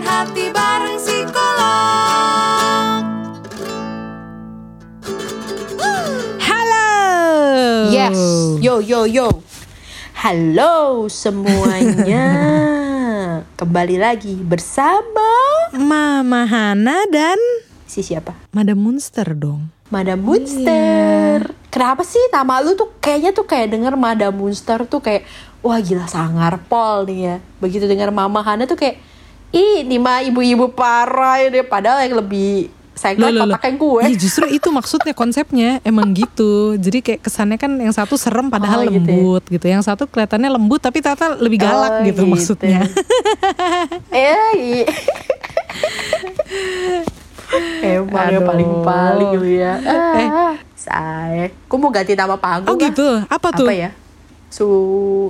Pikiran hati bareng psikolog Halo. Yes, yo yo yo. Halo semuanya. Kembali lagi bersama Mama Hana dan si siapa? Madam Monster dong. Madam Munster. Kenapa sih nama lu tuh kayaknya tuh kayak denger Madam Munster tuh kayak wah gila sangar pol nih ya. Begitu denger Mama Hana tuh kayak ih ini mah ibu-ibu parah ya deh padahal yang lebih loh, loh. kotaknya gue. Iya, justru itu maksudnya konsepnya emang gitu. Jadi kayak kesannya kan yang satu serem padahal Oh, gitu ya. lembut gitu. Yang satu kelihatannya lembut tapi ternyata lebih galak Oh, gitu, gitu. maksudnya. Eh, iya. Emang ya Aduh. paling-paling lu ya. Eh. Ah, saya. Gue mau ganti nama panggung. Oh gitu. Apa tuh? Apa ya? Su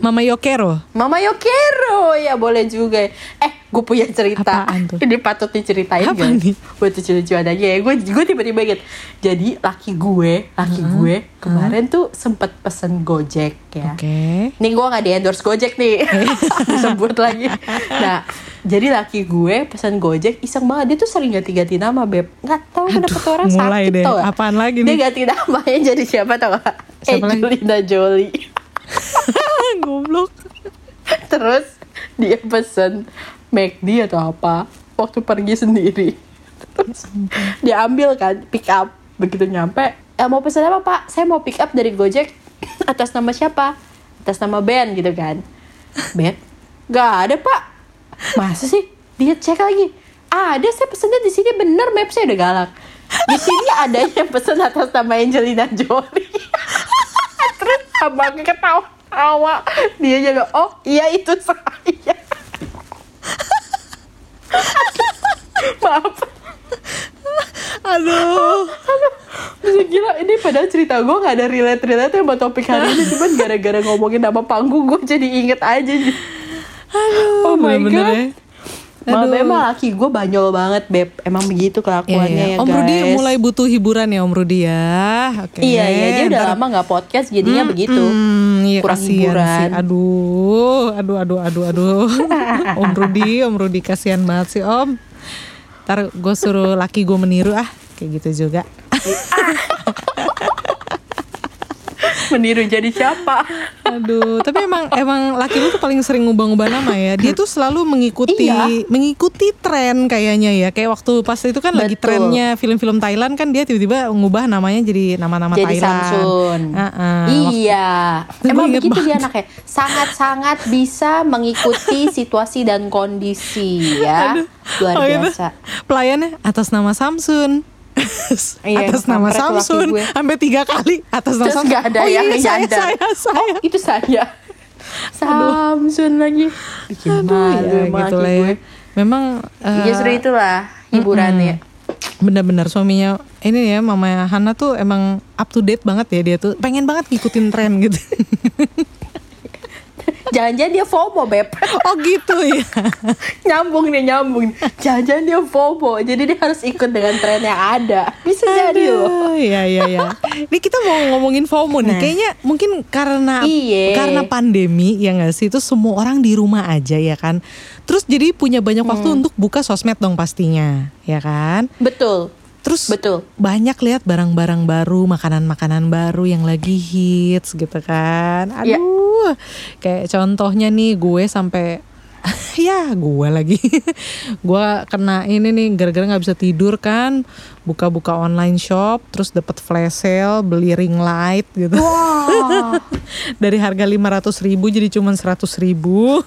Mama Yokero. Mama Yokero ya boleh juga. Eh, gue punya cerita. Apaan tuh? Ini patut diceritain Apa gak? nih? Buat lucu-lucu adanya ya. Gue gue tiba-tiba inget. Jadi laki gue, laki gue kemarin tuh sempet pesen Gojek ya. Oke. Nih gue gak di endorse Gojek nih Disebut lagi Nah jadi laki gue pesan Gojek Iseng banget Dia tuh sering ganti-ganti nama Beb Gak tau kenapa tuh orang mulai sakit deh. tau gak? Apaan lagi Dia nih? ganti namanya jadi siapa tau gak? Siapa lagi? Angelina Jolie Goblok. Terus dia pesen McD atau apa Waktu pergi sendiri Terus dia ambil kan pick up Begitu nyampe eh, Mau pesen apa pak? Saya mau pick up dari Gojek Atas nama siapa? Atas nama Ben gitu kan Ben? Gak ada pak Masa sih? Dia cek lagi Ada saya pesennya di sini bener map saya udah galak di sini ada yang pesen atas nama Angelina Jolie terus abangnya ketawa-tawa dia juga oh iya itu saya maaf Aduh. bisa gila ini padahal cerita gue gak ada relate relate sama topik hari ini cuman gara-gara ngomongin nama panggung gue jadi inget aja Aduh. oh my bener-bener god ya. Maaf, Aduh. emang laki gue banyol banget beb emang begitu kelakuannya iya. ya Om guys Rudi mulai butuh hiburan ya Om Rudi ya. Oke. iya iya dia udah ntar- lama gak podcast jadinya Hmm, begitu hmm, iya, Kurang hiburan. sih. Aduh, aduh, aduh, aduh, aduh. om Rudi, Om Rudi kasihan banget sih Om. Ntar gue suruh laki gue meniru ah, kayak gitu juga. meniru jadi siapa Aduh, tapi emang emang laki lu tuh paling sering ngubah-ngubah nama ya. Dia tuh selalu mengikuti Iya. mengikuti tren kayaknya ya. Kayak waktu pas itu kan lagi Betul. trennya film-film Thailand kan dia tiba-tiba ngubah namanya jadi nama-nama jadi Thailand. Samsun Ah-ah. iya Gua emang begitu dia banget. anaknya sangat-sangat bisa mengikuti situasi dan kondisi ya luar Oh, gitu. biasa Pelayannya atas nama Samsun. Iya, atas nama kampret tuh laki Samsun gue. sampai tiga kali atas nama Samsun. nggak ada oh, yang iya, saya, saya, saya. oh itu saya Samsun lagi bikin Aduh, malu ya gitu lah ya. Memang eh, justru itulah hiburannya benar-benar suaminya ini ya mama Hana tuh emang up to date banget ya dia tuh pengen banget ngikutin tren gitu. jangan-jangan dia FOMO beb oh gitu ya. nyambung nih nyambung jangan-jangan dia FOMO jadi dia harus ikut dengan tren yang ada bisa jadi loh Aduh, Iya iya iya. Ini kita mau ngomongin FOMO nih. Nah. Kayaknya mungkin karena Iye. karena pandemi ya nggak sih itu semua orang di rumah aja ya kan. Terus jadi punya banyak waktu Hmm. untuk buka sosmed dong pastinya, ya kan? betul Terus Betul. banyak lihat barang-barang baru, makanan-makanan baru yang lagi hits gitu kan. Iya. Aduh. Kayak contohnya nih gue sampai ya gue lagi gue kena ini nih gara-gara nggak bisa tidur kan buka-buka online shop terus dapat flash sale beli ring light gitu Wah. dari harga 500 ribu jadi cuma 100 ribu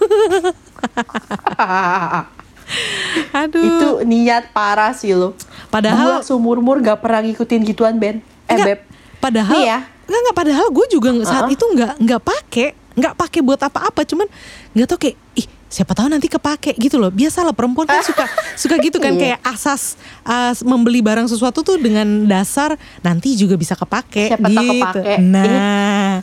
aduh itu niat parah sih lo. Padahal- gue seumur umur gak pernah ngikutin gituan Ben. Eh Enggak, beb. Padahal Nih ya. Enggak enggak padahal gue juga saat Uh-uh. itu nggak nggak pakai, nggak pakai buat apa-apa, cuman nggak tau kayak ih siapa tahu nanti kepake gitu loh. Biasalah perempuan kan suka suka gitu kan Iya. kayak asas as, membeli barang sesuatu tuh dengan dasar nanti juga bisa kepake Siapa tahu gitu. kepake. Nah,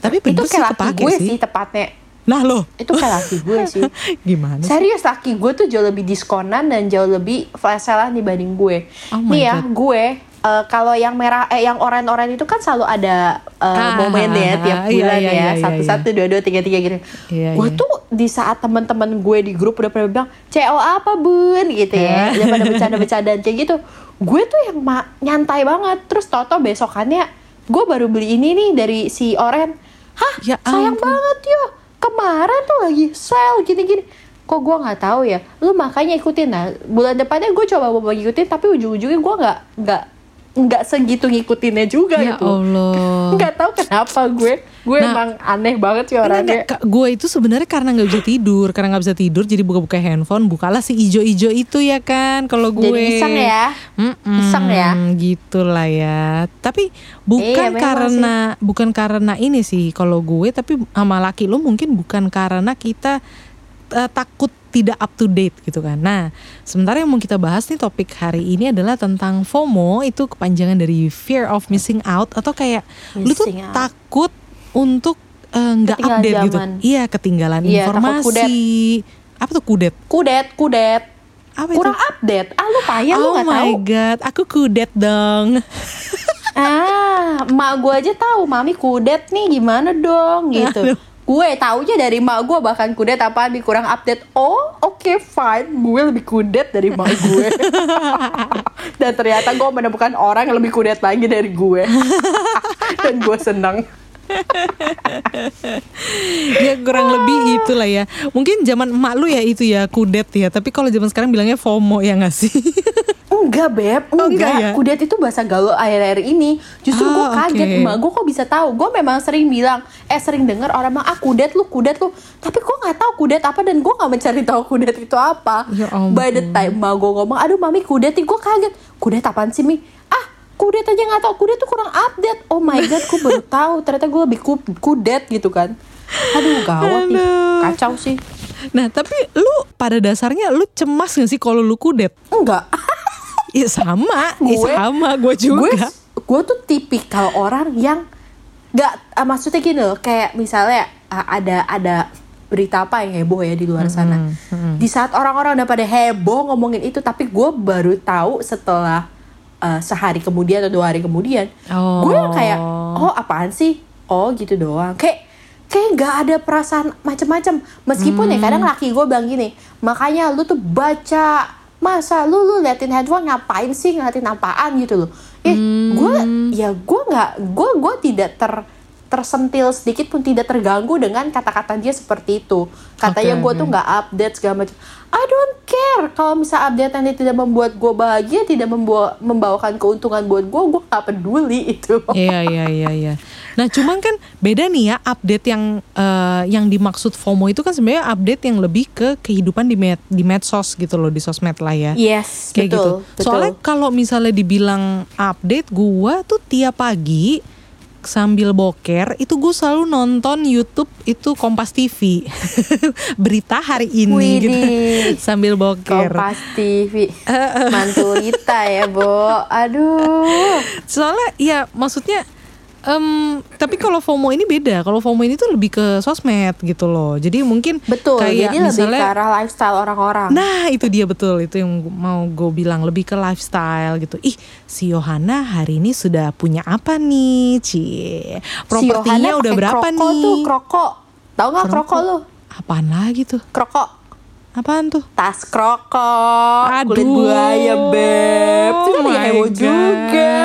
tapi itu bener sih kayak laki kepake gue sih. sih tepatnya. Nah loh, Itu kayak laki gue sih. gimana? sih? Serius laki gue tuh jauh lebih diskonan dan jauh lebih flash sale dibanding gue. Oh my Nih ya, God. gue eh, kalau yang merah eh yang oranye-oranye itu kan selalu ada eh, Ah, momennya ah, tiap ah, iya, bulan iya, ya, iya, satu-satu, dua-dua, tiga-tiga gitu. Iya, gue iya. tuh di saat teman-teman gue di grup udah pada bilang CO apa bun gitu ya Eh. udah pada bercanda-bercandaan kayak gitu gue tuh yang nyantai banget terus toto besokannya gue baru beli ini nih dari si Oren hah Ya sayang ampun. banget yo kemarin tuh lagi sale gini-gini. Kok gue nggak tahu ya? Lu makanya ikutin. Nah bulan depannya gue coba mau ngikutin tapi ujung-ujungnya gue nggak nggak nggak segitu ngikutinnya juga Ya gitu Allah. nggak tahu kenapa gue gue Nah, emang aneh banget sih orangnya enggak, gue itu sebenarnya karena nggak bisa tidur, karena nggak bisa tidur, jadi buka-buka handphone, bukalah si ijo-ijo itu ya kan, kalau gue. Jadi iseng ya? Mm-mm, Iseng ya? Gitulah ya. Tapi bukan Iya, karena bukan karena ini sih, kalau gue, tapi sama laki lo mungkin bukan karena kita eh, takut tidak up to date gitu kan. Nah, sementara yang mau kita bahas nih topik hari ini adalah tentang FOMO itu kepanjangan dari fear of missing out atau kayak lu tuh Missing out. takut untuk eh, nggak Ketinggalan update gitu. zaman. Iya, ketinggalan Iya, informasi. Apa tuh kudet? kudet kudet Apa kurang itu? update ah lu payah lu oh nggak my tahu god, aku kudet dong. ah emak gue aja tahu mami kudet nih gimana dong gitu Aduh. Gue taunya dari emak gue bahkan kudet apa nih kurang update oh oke fine gue lebih kudet dari emak gue dan ternyata gue menemukan orang yang lebih kudet lagi dari gue dan gue senang ya kurang lebih itulah ya. Mungkin zaman emak lu ya itu ya kudet ya. Tapi kalau zaman sekarang bilangnya FOMO ya nggak sih? Enggak beb, Oh, enggak. enggak ya? Kudet itu bahasa gaul akhir-akhir ini. Justru gue Ah, kaget, oke. emak gue kok bisa tahu. Gue memang sering bilang, eh sering dengar orang bilang ah kudet lu, kudet lu. Tapi gue nggak tahu kudet apa dan gue nggak mencari tahu kudet itu apa. Ya ampun. By the time emak gue ngomong, aduh mami kudet gue kaget. Kudet apaan sih mi? Ah kudet aja nggak tahu. Kudet tuh kurang update. Oh my god, gue baru tahu. Ternyata gue lebih ku- kudet gitu kan. Aduh gawat nih, kacau sih. Nah tapi lu pada dasarnya lu cemas gak sih kalau lu kudet? Enggak. Ya sama, ya Gue- sama gue juga. gue gue tuh tipikal orang yang nggak ah, maksudnya gini loh kayak misalnya ah, ada ada berita apa yang heboh ya di luar sana. Di saat orang-orang udah pada heboh ngomongin itu tapi gue baru tahu setelah eh, sehari kemudian atau dua hari kemudian Oh. gue kayak oh. Apaan sih? Oh gitu doang. Kayak kayak nggak ada perasaan macem-macem. Meskipun ya kadang laki gue bilang gini makanya lu tuh baca masa lu lu liatin handphone ngapain sih ngeliatin apaan gitu loh? Eh gue ya gue nggak gue gue tidak ter tersentil sedikit pun tidak terganggu dengan kata-kata dia seperti itu. Katanya Oke, gue tuh nggak update segala macam. I don't care kalau misal update nanti tidak membuat gue bahagia tidak membawa membawakan keuntungan buat gue gue nggak peduli itu Iya iya iya iya. Nah cuman kan beda nih ya update yang eh, yang dimaksud FOMO itu kan sebenarnya update yang lebih ke kehidupan di med di medsos gitu loh di sosmed lah ya. yes Kayak betul gitu. betul. Soalnya kalau misalnya dibilang update, gua tuh tiap pagi sambil boker itu gue selalu nonton YouTube itu Kompas TV berita hari ini gitu. Widih. sambil boker. Kompas TV mantu Rita ya Bo. Aduh. Soalnya ya maksudnya em, tapi kalau FOMO ini beda. Kalau FOMO ini tuh lebih ke sosmed gitu loh. Jadi mungkin betul kayak jadi lebih misalnya ke arah lifestyle orang-orang Nah itu dia betul itu yang mau gue bilang lebih ke lifestyle gitu. Ih si Yohana hari ini sudah punya apa nih, cie? Propertinya Yohana udah berapa kroko nih? tuh kroko tahu nggak kroko lu Apaan lagi tuh? kroko Apaan tuh? tas kroko kulit Aduh. buaya beb. Itu Oh heboh juga.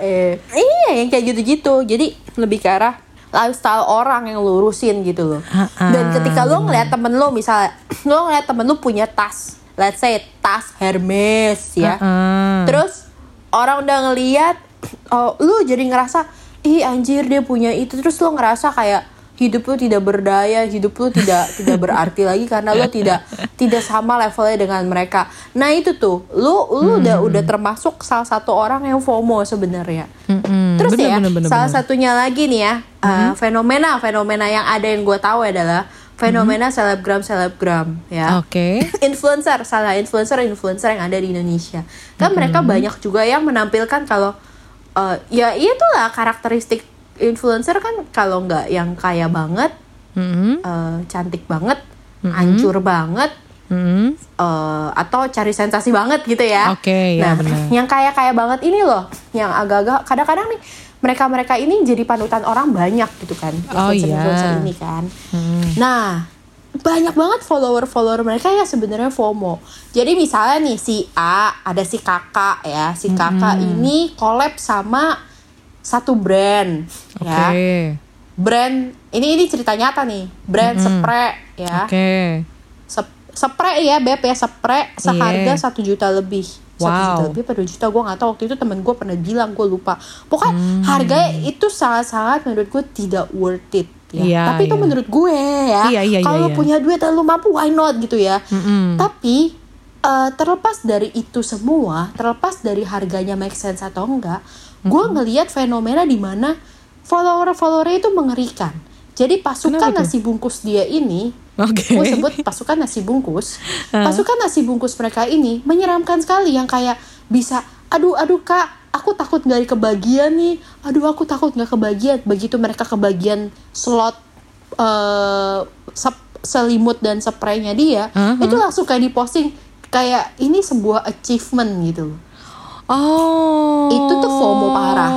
Eh, iya yang kayak gitu-gitu. Jadi lebih ke arah lifestyle orang yang lu urusin gitu loh. Ah-ah, dan ketika lu ngeliat temen lu misalnya lu ngeliat temen lu punya tas let's say tas Hermes ya. Ah-ah. terus orang udah ngeliat oh lu jadi ngerasa ih anjir dia punya itu. Terus lu ngerasa kayak hidup lu tidak berdaya hidup lu tidak tidak berarti lagi karena lu tidak tidak sama levelnya dengan mereka. Nah itu tuh lu lu udah udah termasuk salah satu orang yang FOMO sebenarnya. Mm-mm. terus Bener, ya bener, bener, salah bener. satunya lagi nih ya uh, fenomena fenomena yang ada yang gue tahu adalah fenomena selebgram selebgram ya. Oke. influencer salah influencer influencer yang ada di Indonesia. Kan mereka banyak juga yang menampilkan kalau eh, ya itulah karakteristik influencer kan kalau nggak yang kaya banget Mm-mm. eh, cantik banget hancur banget Mm-mm. eh, atau cari sensasi banget gitu ya Oke, ya nah benar. yang kaya kaya banget ini loh yang agak-agak kadang-kadang nih mereka mereka ini jadi panutan orang banyak gitu kan Oh, influencer influencer iya. ini kan Mm. Nah, banyak banget follower-follower mereka yang sebenarnya FOMO. Jadi misalnya nih si A, ada si kakak ya, si kakak ini collab sama satu brand Oke. ya. Brand ini ini cerita nyata nih, brand spray ya. Oke. Sep- spray ya beb ya spray seharga Iya. satu juta lebih satu Wow. juta lebih pada juta gue nggak tahu waktu itu temen gue pernah bilang gue lupa pokoknya Hmm. harganya itu sangat-sangat menurut gue tidak worth it ya Iya, tapi itu iya. menurut gue ya Iya, iya, kalau lu iya. punya duit dan lu mampu why not gitu ya Mm-mm. tapi eh, terlepas dari itu semua terlepas dari harganya make sense atau enggak gue ngelihat fenomena di mana follower-followernya itu mengerikan jadi pasukan nasi bungkus dia ini Oke. gue sebut pasukan nasi bungkus Ah. pasukan nasi bungkus mereka ini menyeramkan sekali yang kayak bisa aduh aduh kak aku takut nggak kebagian nih aduh aku takut nggak kebagian begitu mereka kebagian slot eh sep- selimut dan spraynya dia Aha. itu langsung kayak diposting kayak ini sebuah achievement gitu loh Oh. Itu tuh FOMO parah.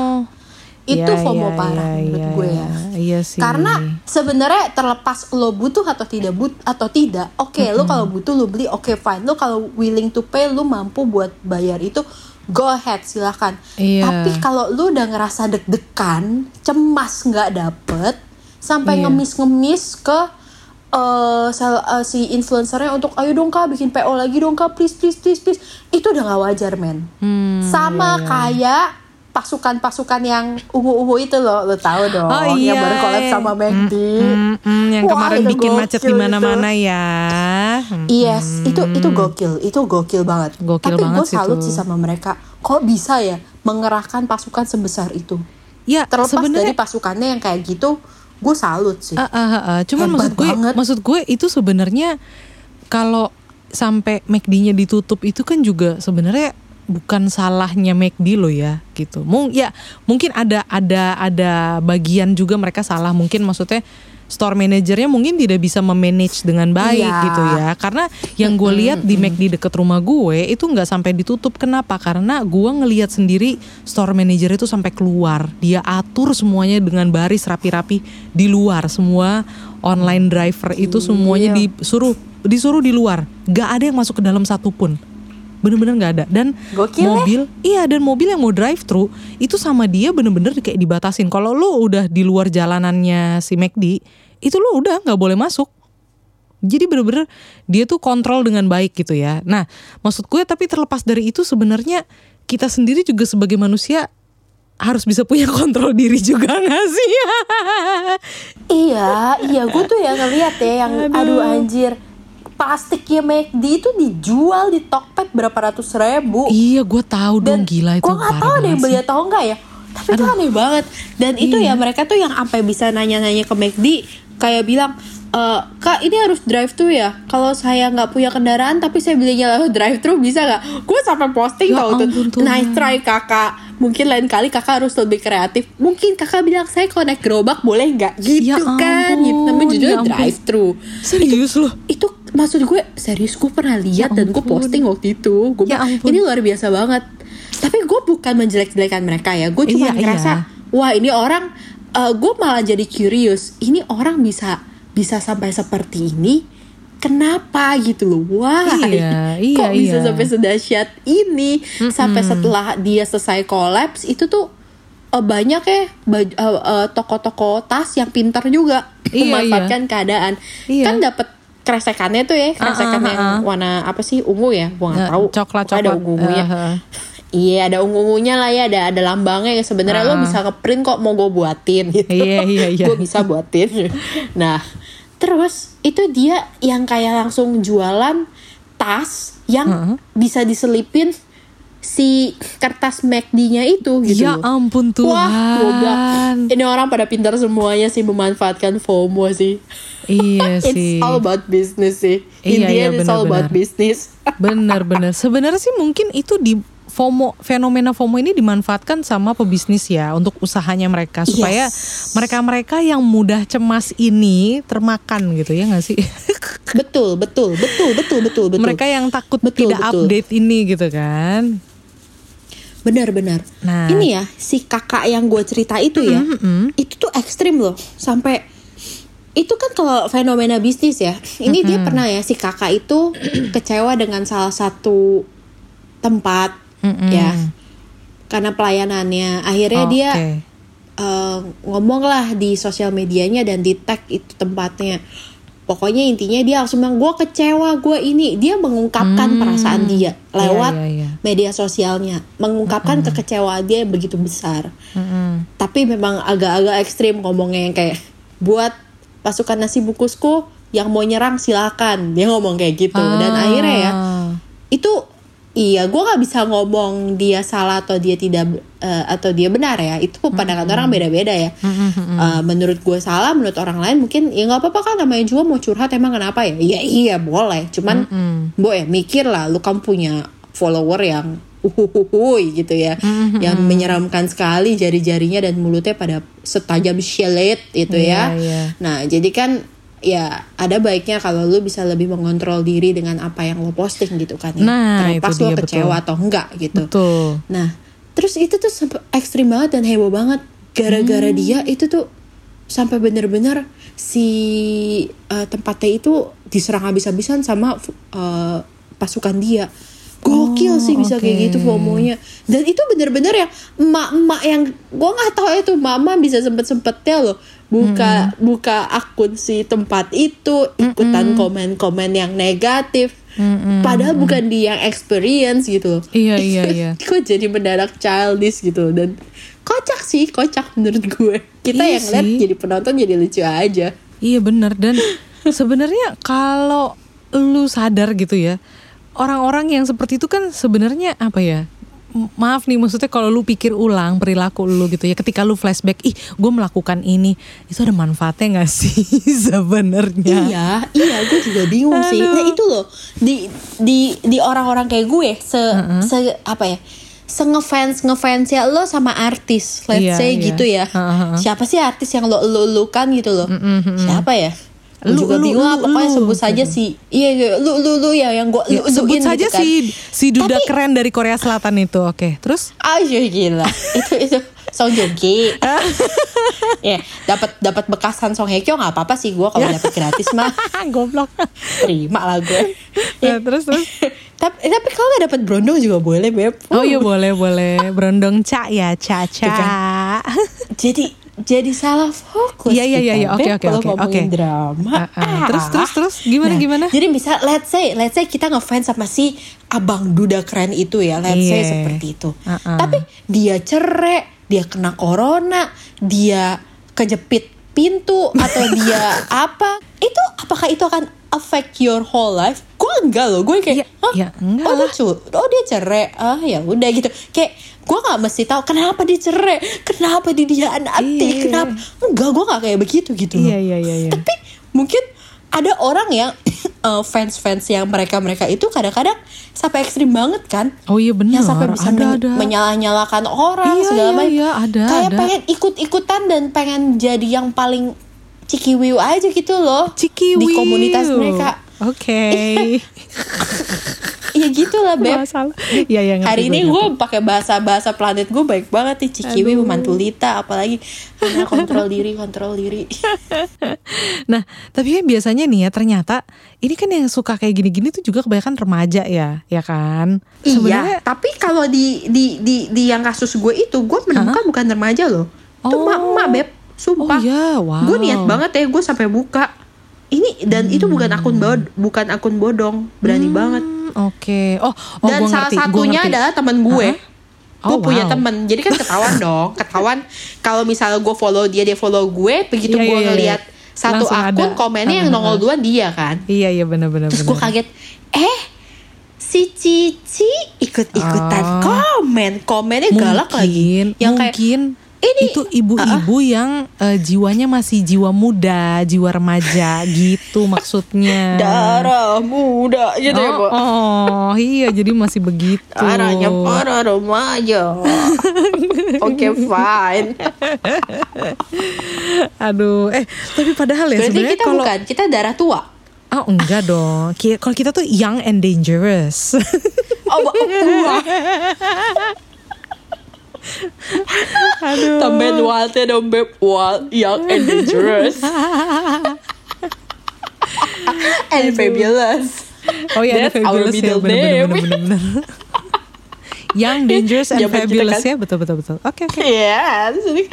itu Iya, FOMO iya, parah iya, menurut iya, gue ya Iya sih. karena sebenarnya terlepas lo butuh atau tidak but atau tidak, oke lo kalau butuh lo beli, oke fine. Lo kalau willing to pay, lo mampu buat bayar itu, go ahead silahkan. Iya. Tapi kalau lo udah ngerasa deg-degan, cemas nggak dapet, sampai Iya. ngemis-ngemis ke sel- eh, si influencernya untuk ayo dong kak bikin PO lagi dong kak please please please please itu udah nggak wajar men. Hmm, Sama kayak pasukan-pasukan yang ungu-ungu itu loh, lo tahu dong, Oh yang iya. baru collab sama McD. Mm, mm, yang Wah, kemarin bikin macet di mana-mana ya. Mm. Yes, itu itu gokil, itu gokil banget. Gokil Tapi gue salut sih sama mereka. Kok bisa ya mengerahkan pasukan sebesar itu? Ya, Terlepas dari pasukannya yang kayak gitu, gue salut sih. Ah, ah, ah, ah. Cuman Hebat maksud gue, banget. maksud gue itu sebenarnya kalau sampai McD-nya ditutup itu kan juga sebenarnya bukan salahnya McD lo ya gitu. Mung ya mungkin ada ada ada bagian juga mereka salah. Mungkin maksudnya store manajernya mungkin tidak bisa memanage dengan baik Iya. gitu ya. Karena yang gue lihat di McD deket rumah gue itu nggak sampai ditutup. Kenapa? Karena gue ngelihat sendiri store manajer itu sampai keluar. Dia atur semuanya dengan baris rapi-rapi di luar. Semua online driver itu semuanya Iya. disuruh disuruh di luar. Gak ada yang masuk ke dalam satupun. Bener-bener nggak ada. Dan Gokil ya. mobil, iya dan mobil yang mau drive thru itu sama dia bener-bener kayak dibatasin. Kalau lu udah di luar jalanannya si McD, itu lu udah nggak boleh masuk. Jadi bener-bener dia tuh kontrol dengan baik gitu ya. Nah, maksud gue tapi terlepas dari itu sebenarnya kita sendiri juga sebagai manusia harus bisa punya kontrol diri juga gak sih? Iya, iya, gue tuh yang ngeliat ya, yang aduh, anjir, plastiknya McD itu dijual di Tokped berapa ratus ribu. iya, gue tahu dong gila itu gue nggak tahu deh beli atau enggak ya. Tapi itu aneh banget. Dan itu Iya. ya mereka tuh yang sampai bisa nanya-nanya ke McD kayak bilang e, kak ini harus drive thru ya? Kalau saya nggak punya kendaraan tapi saya belinya lewat drive thru bisa nggak? Gue sampai posting Ya tau ampun, tuh nice try kakak. Mungkin lain kali kakak harus lebih kreatif. Mungkin kakak bilang saya kalau naik gerobak boleh nggak? Gitu Ya kan. Gitu. ampun, judulnya ya drive thru Serius loh. itu maksud gue serius gue pernah lihat dan gue posting waktu itu. Gue Ya ampun. ini luar biasa banget. Tapi gue bukan menjelek-jelekan mereka ya. Gue cuma Iya, ngerasa iya. wah ini orang eh, gue malah jadi curious. Ini orang bisa bisa sampai seperti ini? Kenapa? Gitu loh. Wah Iya, iya, kok bisa iya. sampai sedahsyat ini? Sampai setelah dia selesai kolaps itu tuh eh, banyak ya eh, toko-toko tas yang pintar juga Iya, memanfaatkan keadaan. Iya. kan dapat kresekannya tuh ya kresekan ah, yang ah. warna apa sih ungu ya gua nggak Ya, tahu coklat, Pokoknya ada coklat. ungu ungunya Ah, ah. iya ada ungu ungunya lah ya ada ada lambangnya ya sebenarnya lo Ah. bisa ngeprint kok mau gue buatin gitu Iya, iya, iya. gue bisa buatin nah terus itu dia yang kayak langsung jualan tas yang Heeh. bisa diselipin si kertas McD-nya itu gitu Ya ampun Tuhan. Wah, goblok. Ini orang pada pintar semuanya sih memanfaatkan FOMO sih. Iya It's sih. all about business sih. In Iya, the iya, end, it's all about benar-benar. business. Benar-benar. Sebenarnya sih mungkin itu di FOMO fenomena FOMO ini dimanfaatkan sama pebisnis ya untuk usahanya mereka supaya Yes. mereka-mereka yang mudah cemas ini termakan gitu ya nggak sih? betul, betul, betul, betul, betul, betul. mereka yang takut Betul, tidak betul. update ini gitu kan. Benar, benar. Nah. Ini ya, si kakak yang gue cerita itu ya, Mm-mm. itu tuh ekstrim loh. Sampai itu kan kalau fenomena bisnis ya. Ini dia pernah ya si kakak itu kecewa dengan salah satu tempat Mm-mm. ya. Karena pelayanannya. Akhirnya Oh, dia oke. eh, ngomong lah di sosial medianya dan di tag itu tempatnya. Pokoknya intinya dia langsung bilang gue kecewa gue ini dia mengungkapkan Hmm. perasaan dia lewat Iya, iya, iya. media sosialnya mengungkapkan kekecewaan dia yang begitu besar. Mm-mm. Tapi memang agak-agak ekstrim ngomongnya yang kayak buat pasukan nasi bukusku yang mau nyerang silakan dia ngomong kayak gitu dan Ah. akhirnya ya itu iya gue nggak bisa ngomong dia salah atau dia tidak eh, atau dia benar ya. Itu pandangan orang beda-beda ya. Eh, menurut gue salah menurut orang lain mungkin ya nggak apa-apa kan namanya juga mau curhat emang kenapa ya? Iya iya boleh. Cuman bo ya mikir lah lu kan punya follower yang uhuhuhui gitu ya. Yang menyeramkan sekali jari-jarinya dan mulutnya pada setajam syelet gitu Iya, ya. iya. nah jadi kan ya ada baiknya kalau lu bisa lebih mengontrol diri dengan apa yang lo posting gitu kan ya Nah, terlepas itu lo kecewa betul. atau enggak gitu Betul. Nah, terus itu tuh sampai ekstrim banget dan heboh banget gara-gara Hmm. dia itu tuh sampai bener-bener si eh, tempatnya itu diserang habis-habisan sama eh, pasukan dia. Gokil Oh, sih bisa kayak gitu. FOMO-nya. Dan itu bener-bener ya emak-emak yang gua nggak tahu tuh mama bisa sempet-sempetnya loh buka Hmm. buka akun si tempat itu ikutan komen-komen yang negatif. Padahal bukan dia yang experience gitu. Iya, iya, iya. Kok jadi mendadak childish gitu dan kocak sih, kocak menurut gue. Kita Iya yang lihat jadi penonton jadi lucu aja. Iya bener dan sebenarnya kalau lu sadar gitu ya orang-orang yang seperti itu kan sebenarnya apa ya maaf nih maksudnya kalau lu pikir ulang perilaku lu gitu ya ketika lu flashback ih gue melakukan ini itu ada manfaatnya nggak sih sebenarnya Iya, iya, gue juga bingung sih. Aduh. Nah itu loh di di di orang-orang kayak gue se se apa ya? Se ngefans ngefans ya lo sama artis, let's Iya, say iya. gitu ya. Ha-ha. Siapa sih artis yang lo lo lo kan gitu loh? Siapa ya? Gue Lu- juga lu- bingung lah, lu- pokoknya lu, sebut saja gitu. si iya iya, lu lu lu ya yang gue Ya, lu sebut saja gitu kan. si si duda Tapi- keren dari Korea Selatan itu oke terus Aja gila. itu itu Song Joong Ki. ya, dapat dapat bekasan Song Hye Kyo nggak apa-apa sih gue kalau dapat gratis mah goblok terima lah gue. Ya, terus terus tapi tapi kalau nggak dapat brondong juga boleh beb. oh iya boleh boleh berondong ca ya ca ca Jadi jadi salah fokus. Iya, iya, iya, iya. Oke, oke, kalau oke, oke. drama. Ah, ah. Terus, terus, terus, gimana, Nah, gimana? Jadi bisa let's say let's say kita ngefans sama si abang duda keren itu ya, let's say Iya. seperti itu. Ah, ah. Tapi dia cerai, dia kena corona, dia kejepit pintu atau dia apa? Itu apakah itu akan affect your whole life? Gue enggak loh, gue kayak, Ya, Hah? ya, enggak oh, dia lah. cu- oh dia cerai, ah ya udah gitu. Kayak gue nggak mesti tahu kenapa dia cerai, kenapa dia dihianati, Iya. kenapa? Enggak, gue nggak kayak begitu gitu. loh. Iya, iya, iya, iya. Tapi mungkin ada orang yang eh, fans-fans yang mereka-mereka itu kadang-kadang sampai ekstrim banget kan? Oh iya benar. Yang sampai bisa ada, men- ada. menyalah-nyalakan orang Iya, segala iya, macam. iya, ada, Kayak ada. pengen ikut-ikutan dan pengen jadi yang paling cikiwiu aja gitu loh. Ciki Di komunitas mereka. Oke. Iya gitu lah Beb. Iya, iya ngerti Hari ini gue pakai bahasa bahasa planet gue baik banget nih Cikiwi, Mantulita, apalagi karena kontrol diri, kontrol diri. Nah, tapi kan biasanya nih ya ternyata ini kan yang suka kayak gini-gini tuh juga kebanyakan remaja ya, ya kan? Iya, tapi kalau di di di di yang kasus gue itu gue menemukan bukan remaja loh. Itu Oh. emak-emak beb, sumpah. Oh iya, wow. Gue niat banget ya gue sampai buka. Ini dan itu bukan akun bod bukan akun bodong, berani banget. Hmm, Oke. Oh, oh Dan gua salah ngerti, satunya adalah teman gue. Oh, gue punya wow. temen, jadi kan ketahuan dong, ketahuan kalau misalnya gue follow dia, dia follow gue, begitu Iya, gue iya, iya. ngeliat satu Langsung akun ada. komennya yang Ah, ah, nongol duluan dia kan. Iya, iya benar-benar. Terus gue kaget, eh si Cici ikut-ikutan Oh. komen, komennya galak lagi. mungkin, Yang kayak mungkin ini- itu ibu-ibu yang eh, jiwanya masih jiwa muda, jiwa remaja gitu maksudnya. darah muda gitu ya, oh, Bu. oh, iya jadi masih begitu. Darahnya para remaja. Oke, fine. Aduh, eh tapi padahal ya sebenarnya kita kalau bukan, kita darah tua. oh enggak dong. Kalau kita tuh young and dangerous. Oh, wah. Aduh. Tambahin wildnya dong, Beb. Wild, young, and dangerous. and fabulous. Oh iya, That's our fabulous ya, middle bener-bener. name. bener-bener. Young, dangerous, and kita fabulous kan- ya, betul betul betul. Oke oke. Iya, jadi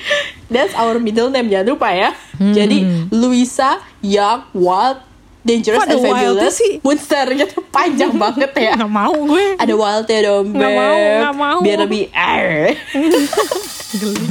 that's our middle name jangan lupa ya. Hmm. Jadi Luisa, Young, Wild, Dangerous Kok ada and Fabulous, sih? Monster gitu panjang banget ya. Nggak mau gue. Ada wildnya dong, Nggak mau, nggak mau. Biar lebih eh. Geli.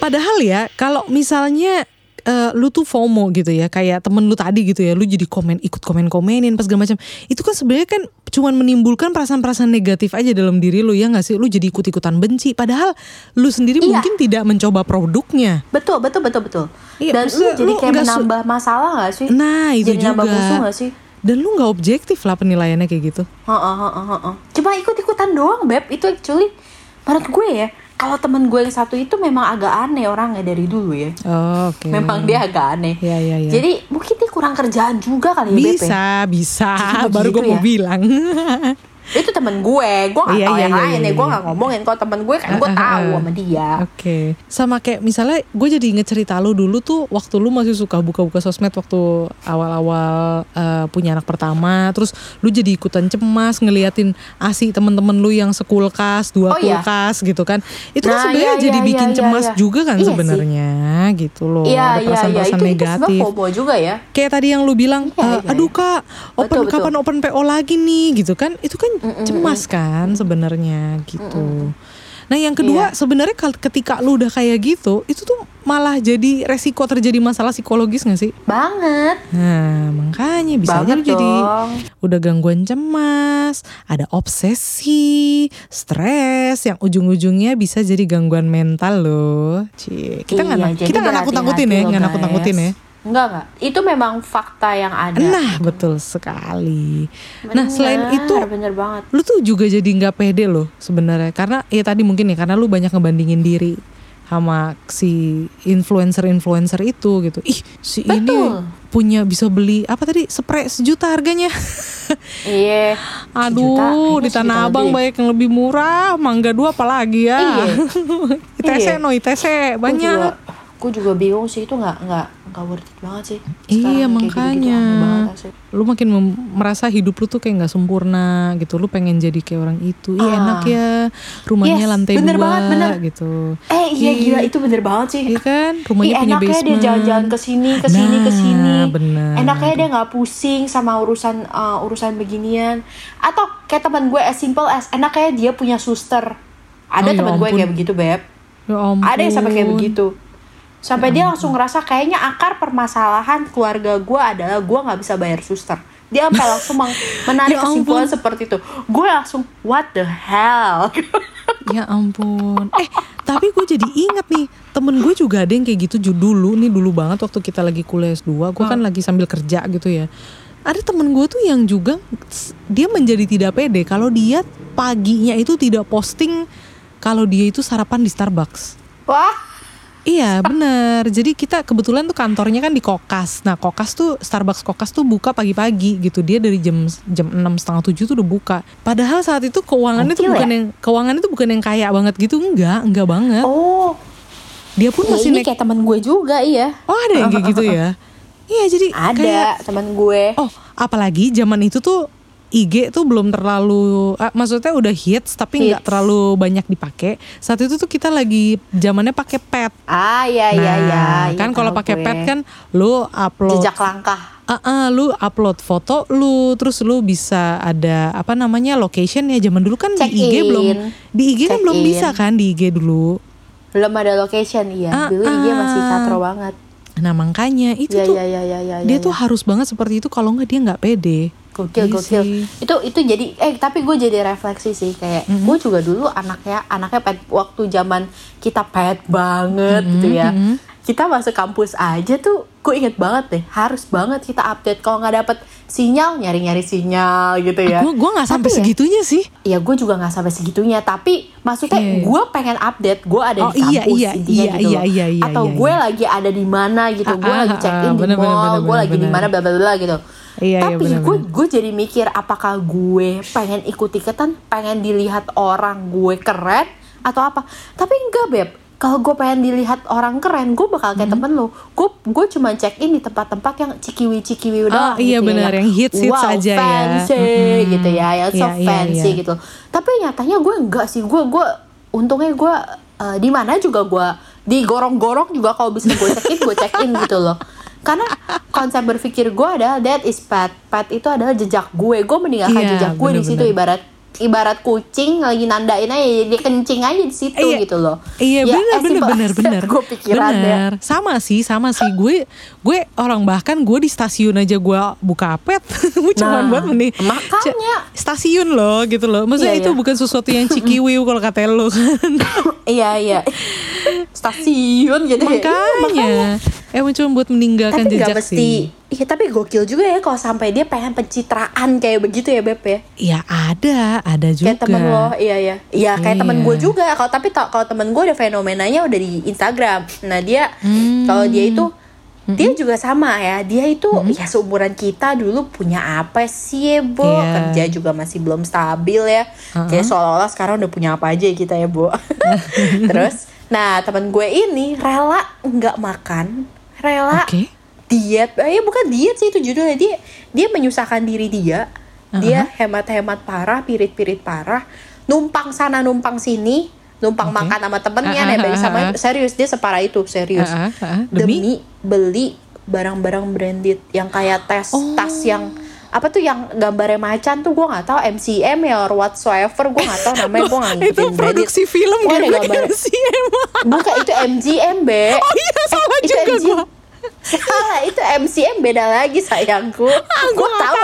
Padahal ya, kalau misalnya eh, lu tuh FOMO gitu ya, kayak temen lu tadi gitu ya, lu jadi komen, ikut komen-komenin pas segala macam. Itu kan sebenarnya kan cuman menimbulkan perasaan-perasaan negatif aja dalam diri lu ya nggak sih? Lu jadi ikut-ikutan benci. Padahal lu sendiri Iya. mungkin tidak mencoba produknya. Betul, betul, betul, betul. Iya, Dan lu jadi kayak nggak su- menambah masalah gak sih? Nah itu jadi juga. nambah musuh gak sih? Dan lu nggak objektif lah penilaiannya kayak gitu. Heeh, heeh, heeh. Cuma ikut-ikutan doang, Beb. Itu actually menurut gue ya, kalau temen gue yang satu itu memang agak aneh orangnya dari dulu ya. Oh, Oke. Memang dia agak aneh. Iya, iya, iya. Jadi mungkin dia kurang kerjaan juga kali ya, ya? Bisa, bisa. Jadi Baru gue mau ya? bilang. Itu temen gue, gue gak Iya, tau iya, yang iya, lain iya, ya. Gue iya. gak ngomongin kalau temen gue kan gue Ah, ah, tahu ah. sama dia. Oke. Sama kayak misalnya gue jadi inget cerita lu dulu tuh waktu lu masih suka buka-buka sosmed waktu awal-awal eh, punya anak pertama, terus lu jadi ikutan cemas ngeliatin asi temen-temen lu yang sekulkas, dua Oh, iya. kulkas gitu kan. Itu kan Nah, sebenarnya iya, jadi iya, bikin iya, cemas iya. juga kan Iya sebenarnya gitu loh. Iya, Ada iya, iya. perasaan-perasaan Itu, itu negatif. FOMO juga ya. kayak tadi yang lu bilang, Iya, "Eh, iya, aduh iya. kak, open Betul, betul. kapan open PO lagi nih gitu kan? Itu kan cemas kan sebenarnya gitu. Nah yang kedua Iya. sebenarnya ketika lu udah kayak gitu, itu tuh malah jadi resiko terjadi masalah psikologis gak sih? Banget. Nah makanya bisa aja lu jadi udah gangguan cemas, ada obsesi, stres yang ujung-ujungnya bisa jadi gangguan mental loh. Cie, kita nggak Iya, kita nggak nakut-nakutin ya, nggak nakut-nakutin ya. Enggak, enggak. Itu memang fakta yang ada. Nah betul sekali. Nah selain itu Bener, bener banget. lu tuh juga jadi nggak pede loh sebenarnya karena ya tadi mungkin ya karena lu banyak ngebandingin diri sama si influencer-influencer itu gitu. Ih, si ini Betul. punya bisa beli apa tadi spray sejuta harganya. Iya. Aduh, Sejuta, di Tanah Abang lebih. banyak yang lebih murah, Mangga dua apalagi ya. Iya. ITC Iya. no ITC Gue juga, banyak. Gue juga bingung sih itu nggak nggak nggak worth it banget sih. Iya, Sekarang gitu-gitu makanya. banget sih. Lu makin merasa hidup lu tuh kayak nggak sempurna gitu. Lu pengen jadi kayak orang itu. Ih, Ah. enak ya. Rumahnya Yes, lantai bener dua banget, bener. gitu. Eh iya gila itu bener banget sih. Iya kan? Rumahnya Ih, punya enaknya dia basement. jalan-jalan ke sini, ke sini, ke sini. Nah, bener. Enaknya dia nggak pusing sama urusan uh, urusan beginian. Atau kayak teman gue as simple as enaknya dia punya suster. Oh, Ada ya teman gue ampun. kayak begitu, Beb. Ya ampun. Ada yang sampai kayak begitu. Sampai dia langsung ngerasa kayaknya akar permasalahan keluarga gue adalah gue nggak bisa bayar suster. Dia sampai langsung menarik Ya ampun. kesimpulan seperti itu. Gue langsung what the hell? Ya ampun. Eh, tapi gue jadi inget nih, temen gue juga ada yang kayak gitu dulu nih dulu banget waktu kita lagi kuliah S2, gue kan lagi sambil kerja gitu ya. Ada temen gue tuh yang juga dia menjadi tidak pede kalau dia paginya itu tidak posting kalau dia itu sarapan di Starbucks. Wah, Iya bener. Jadi kita kebetulan tuh kantornya kan di Kokas. Nah Kokas tuh Starbucks Kokas tuh buka pagi-pagi gitu. Dia dari jam jam enam setengah tujuh tuh udah buka. Padahal saat itu keuangannya tuh Gokil bukan ya? yang Keuangannya tuh bukan yang kaya banget gitu. Enggak, enggak banget. Oh, Dia pun ya masih ini naik kayak teman gue juga iya. Oh ada yang kayak gitu ya? Iya jadi Ada kayak teman gue. Oh apalagi zaman itu tuh IG tuh belum terlalu ah, maksudnya udah hits tapi nggak terlalu banyak dipakai. Saat itu tuh kita lagi zamannya pakai pet. Ah iya iya Nah, iya. kan Iya, kalau pakai pet kan lu upload jejak langkah. Ah, ah, lu upload foto lu terus lu bisa ada apa namanya location ya zaman dulu kan Check di IG in. belum di IG kan Check belum in. bisa kan di IG dulu. Belum ada location iya. Ah, Dulu IG masih katro banget. Nah, makanya itu Iya tuh iya iya iya iya. dia iya. tuh harus banget seperti itu kalau nggak dia nggak pede. Gokil Iya gokil sih. itu itu jadi eh tapi gue jadi refleksi sih kayak Mm-hmm. gue juga dulu anaknya anaknya pet waktu zaman kita pet banget Mm-hmm, gitu ya kita masuk kampus aja tuh gue inget banget deh harus banget kita update kalau nggak dapet sinyal nyari nyari sinyal gitu ya Gue gua nggak sampai Tapi ya, segitunya sih. ya gue juga nggak sampai segitunya tapi maksudnya Iya. gue pengen update gue ada Oh, di kampus iya, iya, intinya iya, gitu iya, loh. iya, iya, atau iya, gue iya. lagi ada di mana gitu gue Ah, lagi ah, check in ah, di mall gue lagi di mana bla bla bla gitu Iya, iya, tapi bener, gue gue jadi mikir apakah gue pengen ikut ikutan pengen dilihat orang gue keren atau apa? Tapi enggak beb. Kalau gue pengen dilihat orang keren gue bakal kayak temen lu. Gue gue cuma check in di tempat-tempat yang cikiwi cikiwi Oh, doang iya gitu ya, benar, yang hits- hits wow, aja ya. fancy Mm-mm. gitu ya. Yang so Iya, iya, fancy iya. gitu. Tapi nyatanya gue enggak sih. Gue gue untungnya gue eh, di mana juga gue di gorong-gorong juga kalau bisa gue check in gue check in gitu loh karena konsep berpikir gue adalah that is pet pet itu adalah jejak gue gue meninggalkan Iya, jejak gue di situ ibarat ibarat kucing lagi nandain aja dia kencing aja di situ Iya. gitu loh Iya Ya, benar as benar simple benar as benar. gue pikirannya Benar. Sama sih, sama sih. Gue gue orang bahkan gue di stasiun aja gue buka pet. gue cuma Nah, buat mending makanya. stasiun loh gitu loh. Maksudnya Iya, itu iya. bukan sesuatu yang cikiwiu kalau kata lo kan. iya iya stasiun gitu ya Iya, Makanya emang cuma buat meninggalkan tapi jejak mesti. sih. iya tapi gokil juga ya kalau sampai dia pengen pencitraan kayak begitu ya beb ya? Ya ada, ada juga. kayak temen lo iya iya. Iya kayak temen Iya. gue juga. Kalau tapi ta- kalau temen gue ada fenomenanya udah di Instagram. Nah dia Hmm. kalau dia itu dia juga sama ya. Dia itu ya seumuran kita dulu punya apa sih ya Bo? Iya. kerja juga masih belum stabil ya. Kayak seolah-olah sekarang udah punya apa aja kita ya Bo. Terus nah temen gue ini rela nggak makan rela Oke. diet eh bukan diet sih itu judulnya dia dia menyusahkan diri dia dia hemat-hemat parah pirit-pirit parah numpang sana numpang sini numpang Oke. makan sama temennya nebeng ah, sama ah. serius dia separah itu serius ah. demi? Demi? beli barang-barang branded yang kayak tes Oh. tas yang apa tuh yang gambarnya macan tuh gue nggak tahu MCM ya or whatsoever gue nggak tahu namanya gue nggak itu ngikutin branded produksi film ada gambar emang. bukan itu MGM be Oh iya salah itu juga MGM. gue. Salah itu MCM beda lagi sayangku. Ah, gue tahu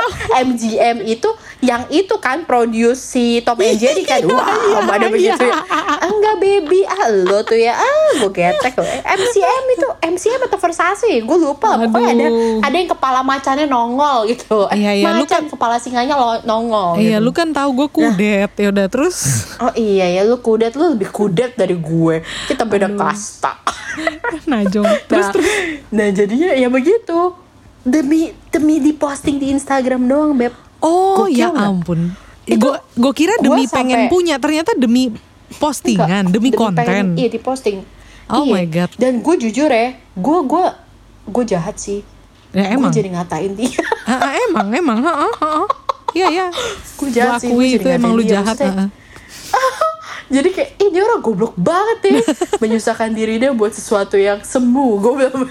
MGM itu yang itu kan produce si Tom and Jerry kan. Wah, ada iya. begitu ya. Enggak baby, ah lo tuh ya. Ah, gue getek loh. MCM itu MCM atau Versace, gue lupa. Pokoknya ada Aduh. ada yang kepala macannya nongol gitu. Iya, iya, lu macan kepala singanya lo- nongol. Iya gitu. lu kan tahu gue kudet ya udah terus Oh iya ya lu kudet lu lebih kudet dari gue. Kita beda kasta. najong terus nah, terus nah jadinya ya begitu. Demi demi diposting di Instagram doang beb. Oh Gokil ya ampun. Gue gue kira gua demi sampai- pengen punya ternyata demi postingan Enggak, demi, pengen- konten. iya diposting Oh Iya. my God. dan gue jujur ya gue gue gue jahat sih. Ya emang. gue jadi ngatain dia. Ah, ah, emang emang. Ha, ha, ha, ha. iya iya. Gue jahat sih gue itu emang lu dia, jahat ha, ha. jadi kayak ini orang goblok banget ya. Menyusahkan diri dia buat sesuatu yang semu gue bilang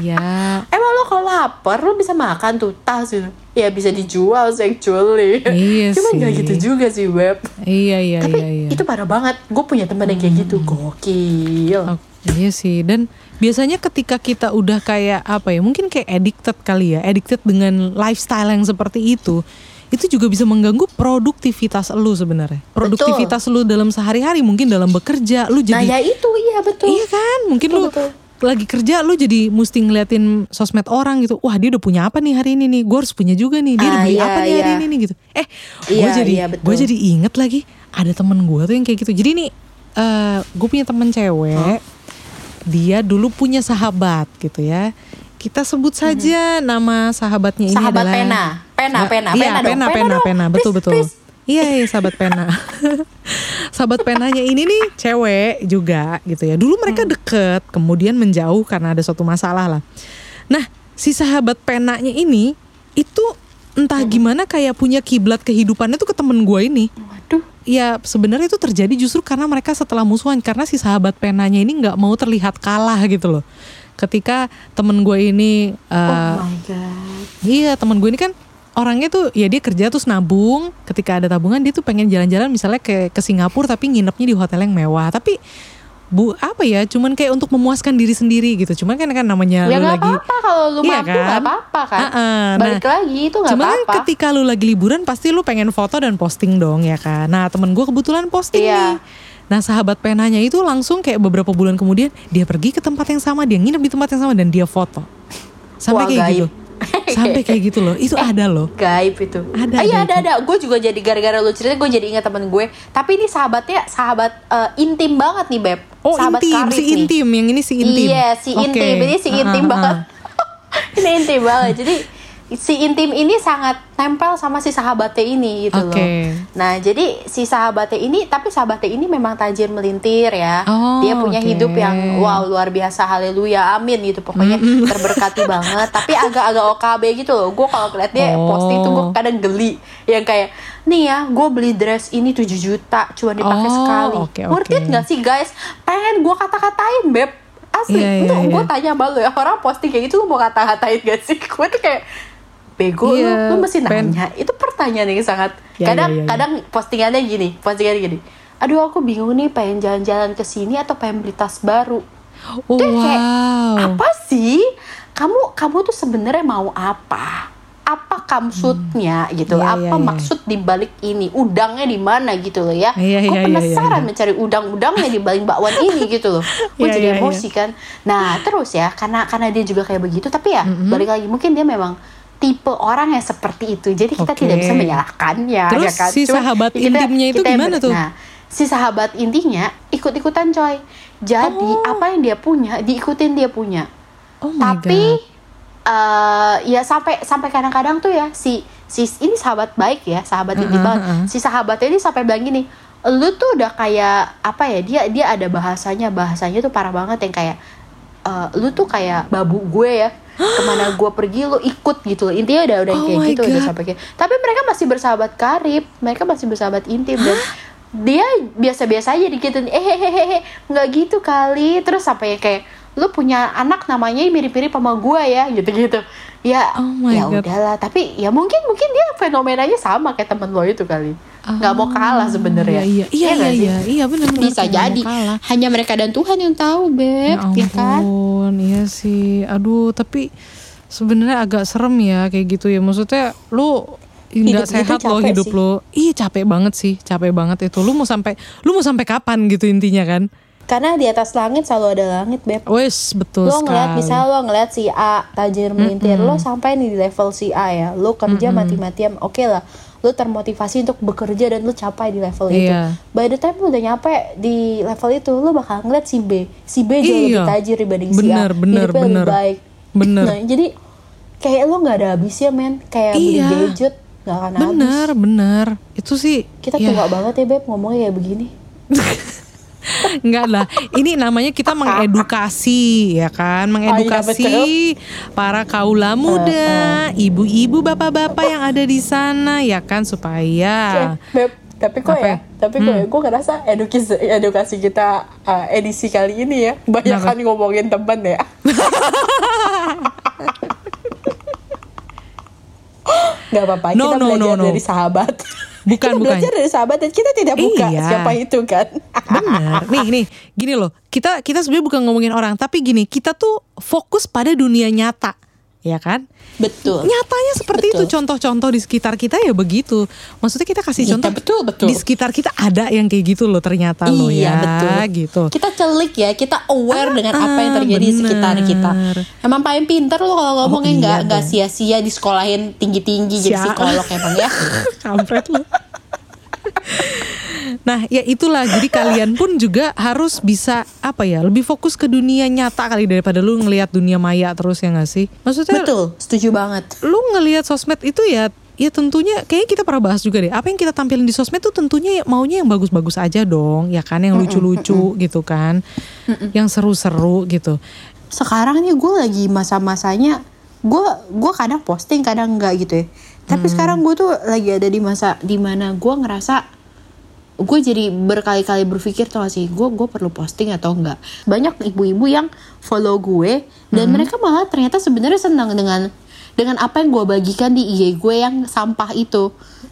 ya emang lo kalau lapar lo bisa makan tuh tas gitu. Ya bisa dijual sih actually Iya cuman nggak sih. gitu juga sih web iya iya tapi iya iya. itu parah banget. Gue punya temen yang kayak gitu. Gokil. Oh, iya sih. Dan biasanya ketika kita udah kayak apa ya mungkin kayak addicted kali ya addicted dengan lifestyle yang seperti itu itu juga bisa mengganggu produktivitas lu sebenarnya. Produktivitas lu dalam sehari-hari mungkin dalam bekerja lu nah jadi ya itu. Iya betul. Iya kan? Mungkin Betul, lu betul. Lagi kerja lu jadi mesti ngeliatin sosmed orang gitu wah dia udah punya apa nih hari ini nih gue harus punya juga nih dia udah Ah, beli iya, apa nih hari iya. ini nih gitu eh gue Iya, jadi iya, gue jadi inget lagi ada temen gue tuh yang kayak gitu jadi nih eh gue punya temen cewek dia dulu punya sahabat gitu ya kita sebut saja nama sahabatnya ini Mm-hmm. Sahabat adalah pena. Pena, Nggak, pena, iya, pena dong. pena Pena pena dong. pena Please, betul betul please. Iya, iya sahabat pena. sahabat penanya ini nih cewek juga gitu ya. Dulu mereka Hmm. deket, kemudian menjauh karena ada suatu masalah lah. Nah, si sahabat penanya ini itu entah Hmm. gimana kayak punya kiblat kehidupannya tuh ke temen gue ini. waduh Ya sebenarnya itu terjadi justru karena mereka setelah musuhan karena si sahabat penanya ini nggak mau terlihat kalah gitu loh. Ketika temen gue ini eh, oh my god Iya teman gue ini kan orangnya tuh ya dia kerja terus nabung ketika ada tabungan dia tuh pengen jalan-jalan misalnya ke ke Singapura tapi nginepnya di hotel yang mewah tapi bu apa ya cuman kayak untuk memuaskan diri sendiri gitu cuman kan kan namanya ya lu nggak lagi apa-apa kalau lu Iya mampu kan? nggak apa-apa kan Ah-ah, nah, balik lagi itu nggak Cuman kan apa-apa ketika lu lagi liburan pasti lu pengen foto dan posting dong ya kan. Nah temen gue kebetulan posting Iya. nih. Nah sahabat penanya itu langsung kayak beberapa bulan kemudian dia pergi ke tempat yang sama, dia nginep di tempat yang sama dan dia foto. Sampai Wah, kayak gaib. gitu. Sampai kayak gitu loh. Itu ada loh. gaib itu Ada, Ah, iya ada ada ada gue juga jadi gara-gara lu cerita gue jadi ingat temen gue tapi ini sahabatnya sahabat eh, intim banget nih beb Oh sahabat intim, si nih. intim, yang ini si intim. Iya, si Oke. intim. Ini si Ah, intim ah, banget. ah. ini intim banget. Jadi si intim ini sangat nempel sama si sahabatnya ini gitu Oke. loh. Nah, jadi si sahabatnya ini tapi sahabatnya ini memang tajir melintir ya. Oh, Dia punya oke. hidup yang wow luar biasa haleluya amin gitu pokoknya terberkati banget tapi agak-agak OKB gitu loh. Gue kalau ngeliat dia Oh. posting tuh gue kadang geli yang kayak nih ya gue beli dress ini 7 juta cuma dipakai Oh, sekali. oke, Worth it nggak sih guys? Pengen gue kata-katain beb asli Iya, itu iya, gue tanya sama lu ya orang posting kayak gitu lu mau kata-katain gak sih gue tuh kayak bego Iya, lu, lu mesti pen- nanya. Itu pertanyaan yang sangat Ya, kadang ya, ya, ya. kadang postingannya gini postingannya gini. Aduh aku bingung nih pengen jalan-jalan ke sini atau pengen beli tas baru? Oh, Dia kayak, wow. apa sih? Kamu kamu tuh sebenarnya mau apa? Apa maksudnya gitu. Iya, apa iya, iya. maksud dibalik ini? Udangnya di mana? Gitu loh ya. Gue iya, penasaran iya. mencari udang-udangnya di balik bakwan ini gitu loh. Gue Iya, jadi iya, emosi kan. Nah terus ya karena karena dia juga kayak begitu tapi ya balik lagi mungkin dia memang tipe orang yang seperti itu jadi kita Oke. tidak bisa menyalahkannya Terus ya kan si Cuma sahabat kita- intimnya itu kita gimana tuh? nah si sahabat intinya ikut-ikutan coy jadi Oh. apa yang dia punya diikutin dia punya Oh my tapi god. eh ya sampai sampai kadang-kadang tuh ya si si ini sahabat baik ya sahabat intim Heeh, banget si sahabatnya ini sampai bilang gini lu tuh udah kayak apa ya dia dia ada bahasanya bahasanya tuh parah banget yang kayak eh, lu tuh kayak babu gue ya. Ke mana gue pergi lu ikut gitu loh. Intinya udah udah Oh kayak gitu udah God. sampai kayak tapi mereka masih bersahabat karib. Mereka masih bersahabat intim dan dia biasa-biasa aja digituin. Eh hehehe nggak gitu kali. Terus sampai kayak lu punya anak namanya mirip-mirip sama gue ya gitu-gitu. Ya Oh ya udahlah. Tapi ya mungkin mungkin dia fenomenanya sama kayak temen lo itu kali nggak mau kalah sebenarnya Iya, iya, iya, iya, iya, iya, benar benar. bisa jadi kalah. hanya mereka dan Tuhan yang tahu beb Ya ya, kan ampun, iya sih. Aduh, tapi sebenarnya agak serem ya kayak gitu ya. Maksudnya lu nggak gitu sehat loh capek hidup sih. lo. Iya capek banget sih, capek banget itu. Lu mau sampai lu mau sampai kapan gitu intinya kan? karena di atas langit selalu ada langit beb Wes betul lo ngeliat sekali. misalnya lo ngeliat si A tajir melintir lo sampai nih di level si A ya lo kerja mati-matian oke lah lo termotivasi untuk bekerja dan lo capai di level itu Iya. by the time lo udah nyampe di level itu lo bakal ngeliat si B si B jauh lebih Iya. tajir dibanding si A Bener, bener, hidupnya bener. lebih baik Bener. nah jadi kayak lo nggak ada habisnya men kayak beli Iya. gadget nggak akan habis Bener, bener. Itu sih kita ya, tua banget ya beb ngomongnya kayak begini Enggak lah, ini namanya kita mengedukasi ya kan, mengedukasi para kaula muda, ibu-ibu, bapak-bapak yang ada di sana ya kan? Supaya Eh, tapi kok Apa ya, ya? tapi kok ya, gue ngerasa edukasi edukasi kita uh, edisi kali ini ya, banyak kan ngomongin temen ya. Gak apa-apa, No, kita no, belajar no, no. dari sahabat. Bukan, kita bukan. belajar dari sahabat dan kita tidak buka Iya. siapa itu kan. benar. Nih, nih, gini loh. Kita kita sebenarnya bukan ngomongin orang, tapi gini, kita tuh fokus pada dunia nyata, ya kan? Betul. Nyatanya seperti Betul. itu contoh-contoh di sekitar kita ya begitu. Maksudnya kita kasih Iya, contoh betul, betul. di sekitar kita ada yang kayak gitu loh ternyata loh iya ya, betul. gitu. Kita celik ya, kita aware Ah, dengan apa yang terjadi di sekitar bener. kita. Emang paling pinter lo kalau ngomongnya iya nggak nggak dong. sia-sia di sekolahin tinggi-tinggi jadi psikolog emang ya. Kampret lu. Nah ya itulah. Jadi kalian pun juga harus bisa apa ya lebih fokus ke dunia nyata kali daripada lu ngelihat dunia maya terus ya gak sih? Maksudnya Betul, setuju banget. lu ngelihat sosmed itu ya ya tentunya kayaknya kita pernah bahas juga deh. Apa yang kita tampilin di sosmed tuh tentunya maunya yang bagus-bagus aja dong ya kan? Yang lucu-lucu gitu kan? Yang seru-seru gitu. Sekarang nih gue lagi masa-masanya gue gue kadang posting kadang enggak gitu ya tapi sekarang gue tuh lagi ada di masa di mana gue ngerasa gue jadi berkali-kali berpikir tuh sih? Gue gue perlu posting atau enggak? Banyak ibu-ibu yang follow gue dan mereka malah ternyata sebenarnya senang dengan dengan apa yang gue bagikan di IG gue yang sampah itu.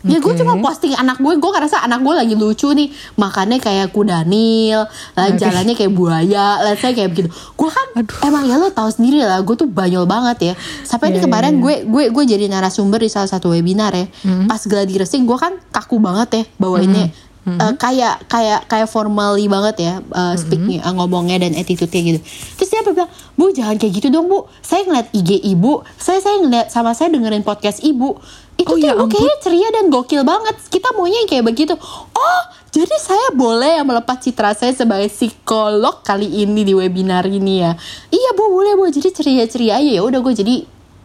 Ya gue cuma posting anak gue gue ngerasa anak gue lagi lucu nih. Makannya kayak kudanil lah jalannya kayak buaya let's say kayak begitu. Gue kan emang ya lo tahu sendiri lah gue tuh banyol banget ya. Sampai ini Iya, kemarin iya, gue gue gue jadi narasumber di salah satu webinar ya. Pas gladi resing gue kan kaku banget ya bawainnya Eh, kayak kayak kayak formally banget ya uh, speaknya uh, ngomongnya dan attitude-nya gitu. Terus dia bilang bu jangan kayak gitu dong bu. Saya ngeliat IG ibu saya saya ngeliat sama saya dengerin podcast ibu. Itu Oh, tuh ya kayaknya ceria dan gokil banget. Kita maunya yang kayak begitu. Oh jadi saya boleh ya melepas citra saya sebagai psikolog kali ini di webinar ini ya? Iya bu boleh bu. Jadi ceria ceria aja ya. Udah gue jadi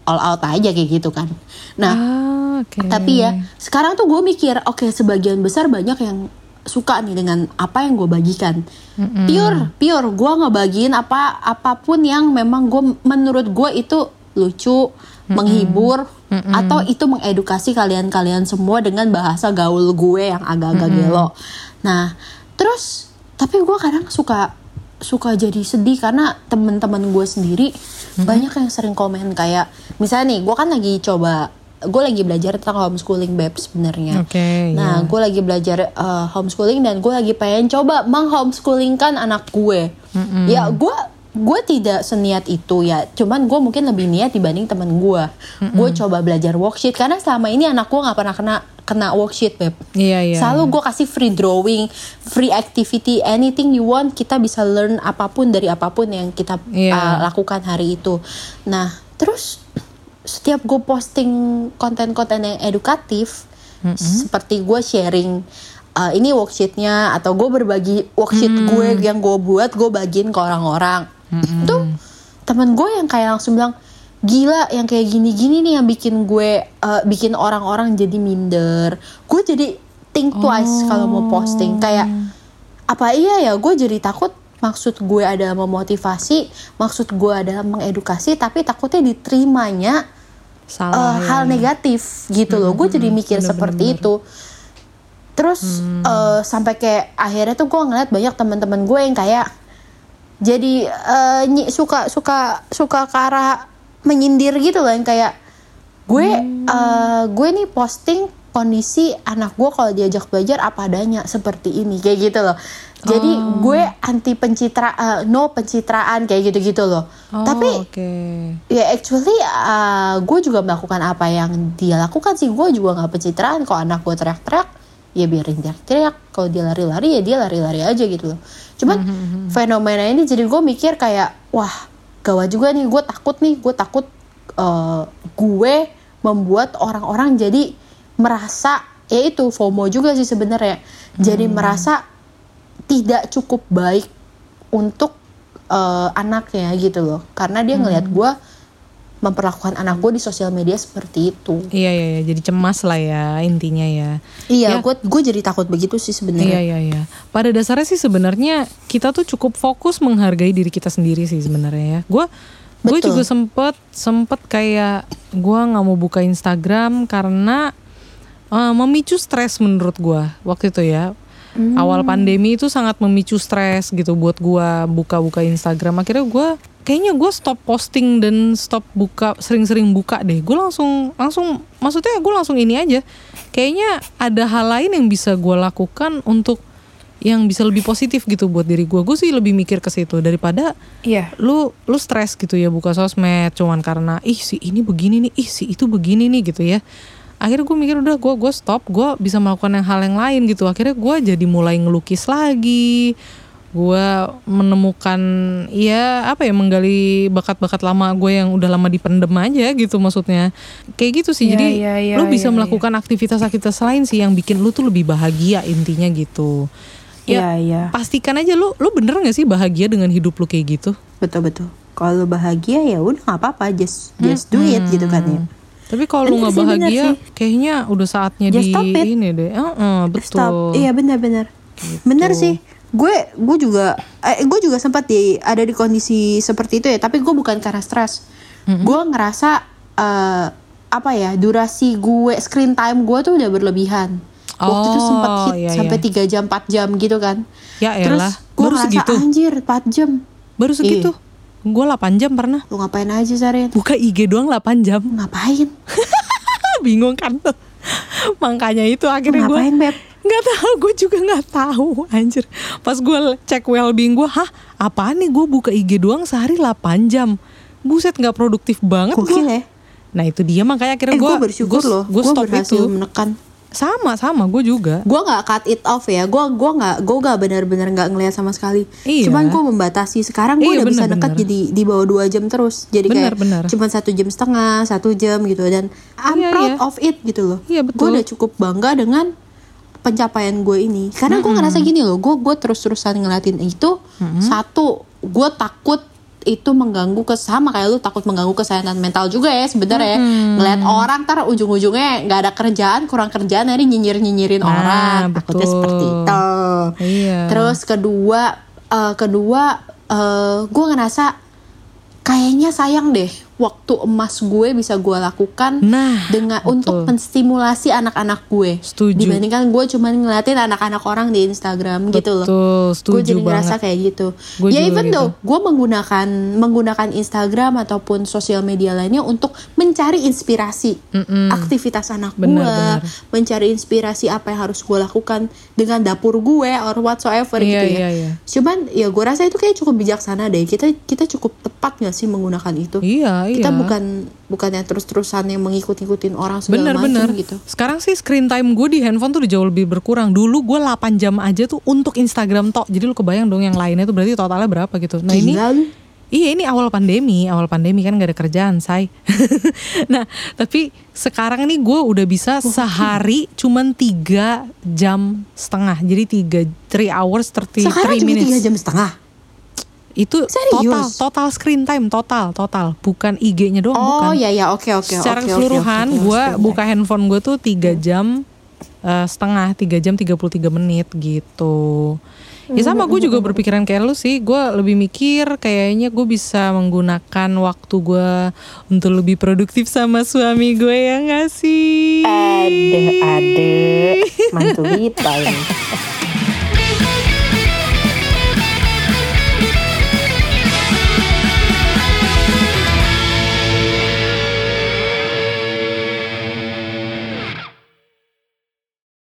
all out aja kayak gitu kan. Nah Ah, oke. tapi ya sekarang tuh gue mikir oke sebagian besar banyak yang suka nih dengan apa yang gue bagikan. Pure pure gue ngebagiin apa apa pun yang memang gue menurut gue itu lucu menghibur atau itu mengedukasi kalian-kalian semua dengan bahasa gaul gue yang agak-agak gelo. Nah terus tapi gue kadang suka suka jadi sedih karena temen-temen gue sendiri banyak yang sering komen kayak misalnya nih gue kan lagi coba gue lagi belajar tentang homeschooling beb sebenarnya. Oke, Nah ya. gue lagi belajar uh, homeschooling dan gue lagi pengen coba menghomeschoolingkan anak gue. Ya gue gue tidak seniat itu ya. Cuman gue mungkin lebih niat dibanding temen gue. Gue coba belajar worksheet karena selama ini anak gue nggak pernah kena kena worksheet beb. Iya, iya. Selalu gue kasih free drawing, free activity, anything you want, kita bisa learn apa pun dari apa pun yang kita Iya. uh, lakukan hari itu. Nah, terus setiap gue posting konten-konten yang edukatif, seperti gue sharing uh, ini worksheetnya atau gue berbagi worksheet gue yang gue buat, gue bagiin ke orang-orang. Tuh temen gue yang kayak langsung bilang gila yang kayak gini-gini nih yang bikin gue uh, bikin orang-orang jadi minder. Gue jadi think twice kalau mau posting. Kayak apa iya ya gue jadi takut maksud gue adalah memotivasi maksud gue adalah mengedukasi tapi takutnya diterimanya Salah. uh, ya, hal negatif gitu loh. Gue jadi mikir seperti itu. Terus uh, sampai kayak akhirnya tuh gue ngeliat banyak teman-teman gue yang kayak jadi uh, nyi- suka suka suka ke arah menyindir gitu loh yang kayak gue uh, gue nih posting kondisi anak gue kalau diajak belajar apa adanya seperti ini kayak gitu loh. Jadi gue anti pencitra uh, no pencitraan kayak gitu gitu loh. Oh, tapi oke. ya actually uh, gue juga melakukan apa yang dia lakukan sih. Gue juga nggak pencitraan. Kalau anak gue teriak-teriak ya biarin teriak-teriak. Kalau dia lari-lari ya dia lari-lari aja gitu loh. Cuman fenomena ini jadi gue mikir kayak wah gawat juga nih gue takut nih gue takut uh, gue membuat orang-orang jadi merasa ya itu FOMO juga sih sebenarnya. Jadi merasa tidak cukup baik untuk eh, anaknya gitu loh. Karena dia ngelihat gue memperlakukan anak gue di sosial media seperti itu Iya, iya, iya. Jadi cemas lah ya intinya ya. iya Ya. gue gue jadi takut begitu sih Iya sebenarnya iya iya. Pada dasarnya sih sebenarnya kita tuh cukup fokus menghargai diri kita sendiri sih sebenarnya ya. Gue gue juga sempet sempet kayak gue nggak mau buka Instagram karena eh, memicu stres menurut gue waktu itu ya. Hmm. Awal pandemi itu sangat memicu stres gitu buat gue buka-buka Instagram. Akhirnya gue kayaknya gue stop posting dan stop buka sering-sering buka deh. Gue langsung langsung maksudnya gue langsung ini aja. Kayaknya ada hal lain yang bisa gue lakukan untuk yang bisa lebih positif gitu buat diri gue. Gue sih lebih mikir ke situ daripada iya lu lu stres gitu ya buka sosmed cuman karena ih si ini begini nih, ih si itu begini nih gitu ya. Akhirnya gue mikir udah gue gue stop, gue bisa melakukan yang hal yang lain gitu. Akhirnya gue jadi mulai ngelukis lagi. Gue menemukan ya apa ya menggali bakat-bakat lama gue yang udah lama dipendem aja gitu maksudnya. Kayak gitu sih. Iya, jadi iya, iya, lu bisa iya, melakukan aktivitas-aktivitas lain sih yang bikin lu tuh lebih bahagia intinya gitu. iya iya Pastikan aja lu lu bener gak sih bahagia dengan hidup lu kayak gitu? betul betul kalau bahagia ya udah nggak apa-apa just just do it gitu kan ya Tapi kalau lu nggak bahagia, kayaknya udah saatnya Just di ini deh. Heeh, betul. Stop. Iya benar-benar. Bener sih. Gue gue juga eh, gue juga sempat di ada di kondisi seperti itu ya. Tapi gue bukan karena stres. Gue ngerasa eh, apa ya durasi gue screen time gue tuh udah berlebihan. Waktu itu Oh, sempat hit iya, sampai iya. 3 jam 4 jam gitu kan. Ya Terus gue baru ngerasa segitu. anjir 4 jam. Baru segitu. Gue 8 jam pernah. Lu ngapain aja Sarin? Buka IG doang 8 jam. Ngapain? Bingung kan tuh. Makanya itu akhirnya gue ngapain Beb? nggak tahu gue juga nggak tahu anjir pas gue cek well-being gue hah apaan nih gue buka IG doang sehari 8 jam buset nggak produktif banget gue ya. nah itu dia makanya Eh akhirnya gue gue bersyukur loh. gue Gue stop berhasil itu menekan. Sama sama gue juga. Gue nggak cut it off ya. Gue gua nggak gue nggak benar-benar nggak ngelihat sama sekali. Iya. cuman gue membatasi. Sekarang gue Iya, udah bisa benar, dekat jadi di bawah dua jam terus. Jadi Benar, kayak benar. cuman satu jam setengah satu jam gitu. Dan I'm Iya, proud iya. of it gitu loh. Iya, gue udah cukup bangga dengan pencapaian gue ini. Karena gue ngerasa gini loh. Gue gue terus-terusan ngeliatin itu. Satu gue takut itu mengganggu ke sama kayak lu takut mengganggu kesehatan mental juga ya sebenarnya ngeliat orang ntar ujung-ujungnya nggak ada kerjaan kurang kerjaan jadi nyinyir nyinyirin Nah, orang. Takutnya betul. seperti itu. Iya. terus kedua eh, kedua gue ngerasa kayaknya sayang deh waktu emas gue bisa gue lakukan Nah, dengan betul. untuk menstimulasi anak-anak gue Setuju. dibandingkan gue cuma ngeliatin anak-anak orang di Instagram gitu loh Betul, setuju gue jadi ngerasa banget. kayak gitu Gue ya even gitu. though gue menggunakan menggunakan Instagram ataupun sosial media lainnya untuk mencari inspirasi aktivitas anak Benar, gue benar. mencari inspirasi apa yang harus gue lakukan dengan dapur gue or whatsoever Iya, gitu ya iya, iya. cuman ya gue rasa itu kayak cukup bijaksana deh kita kita cukup tepat gak sih menggunakan itu Iya, iya. kita bukan bukannya terus-terusan yang mengikut-ikutin orang segala Bener-bener. macam gitu Sekarang sih screen time gue di handphone tuh udah jauh lebih berkurang. Dulu gue 8 jam aja tuh untuk Instagram tok. Jadi lu kebayang dong yang lainnya tuh berarti totalnya berapa gitu. Nah ini Gila lu. Iya ini awal pandemi, awal pandemi kan gak ada kerjaan, say. nah tapi sekarang nih gue udah bisa sehari cuman tiga jam setengah, jadi tiga three hours 33 sekarang cuma minutes. tiga jam setengah Itu total, Serius? total screen time total, total, bukan IG-nya doang, oh bukan. ya ya oke oke Secara oke, oke, keseluruhan oke, oke, gue buka handphone gue tuh tiga jam eh, setengah, tiga jam 33 menit gitu. Ya sama gue juga berpikiran kayak lu sih, gue lebih mikir kayaknya gue bisa menggunakan waktu gue untuk lebih produktif sama suami gue ya gak sih? Ade, ade, mantu kita ini.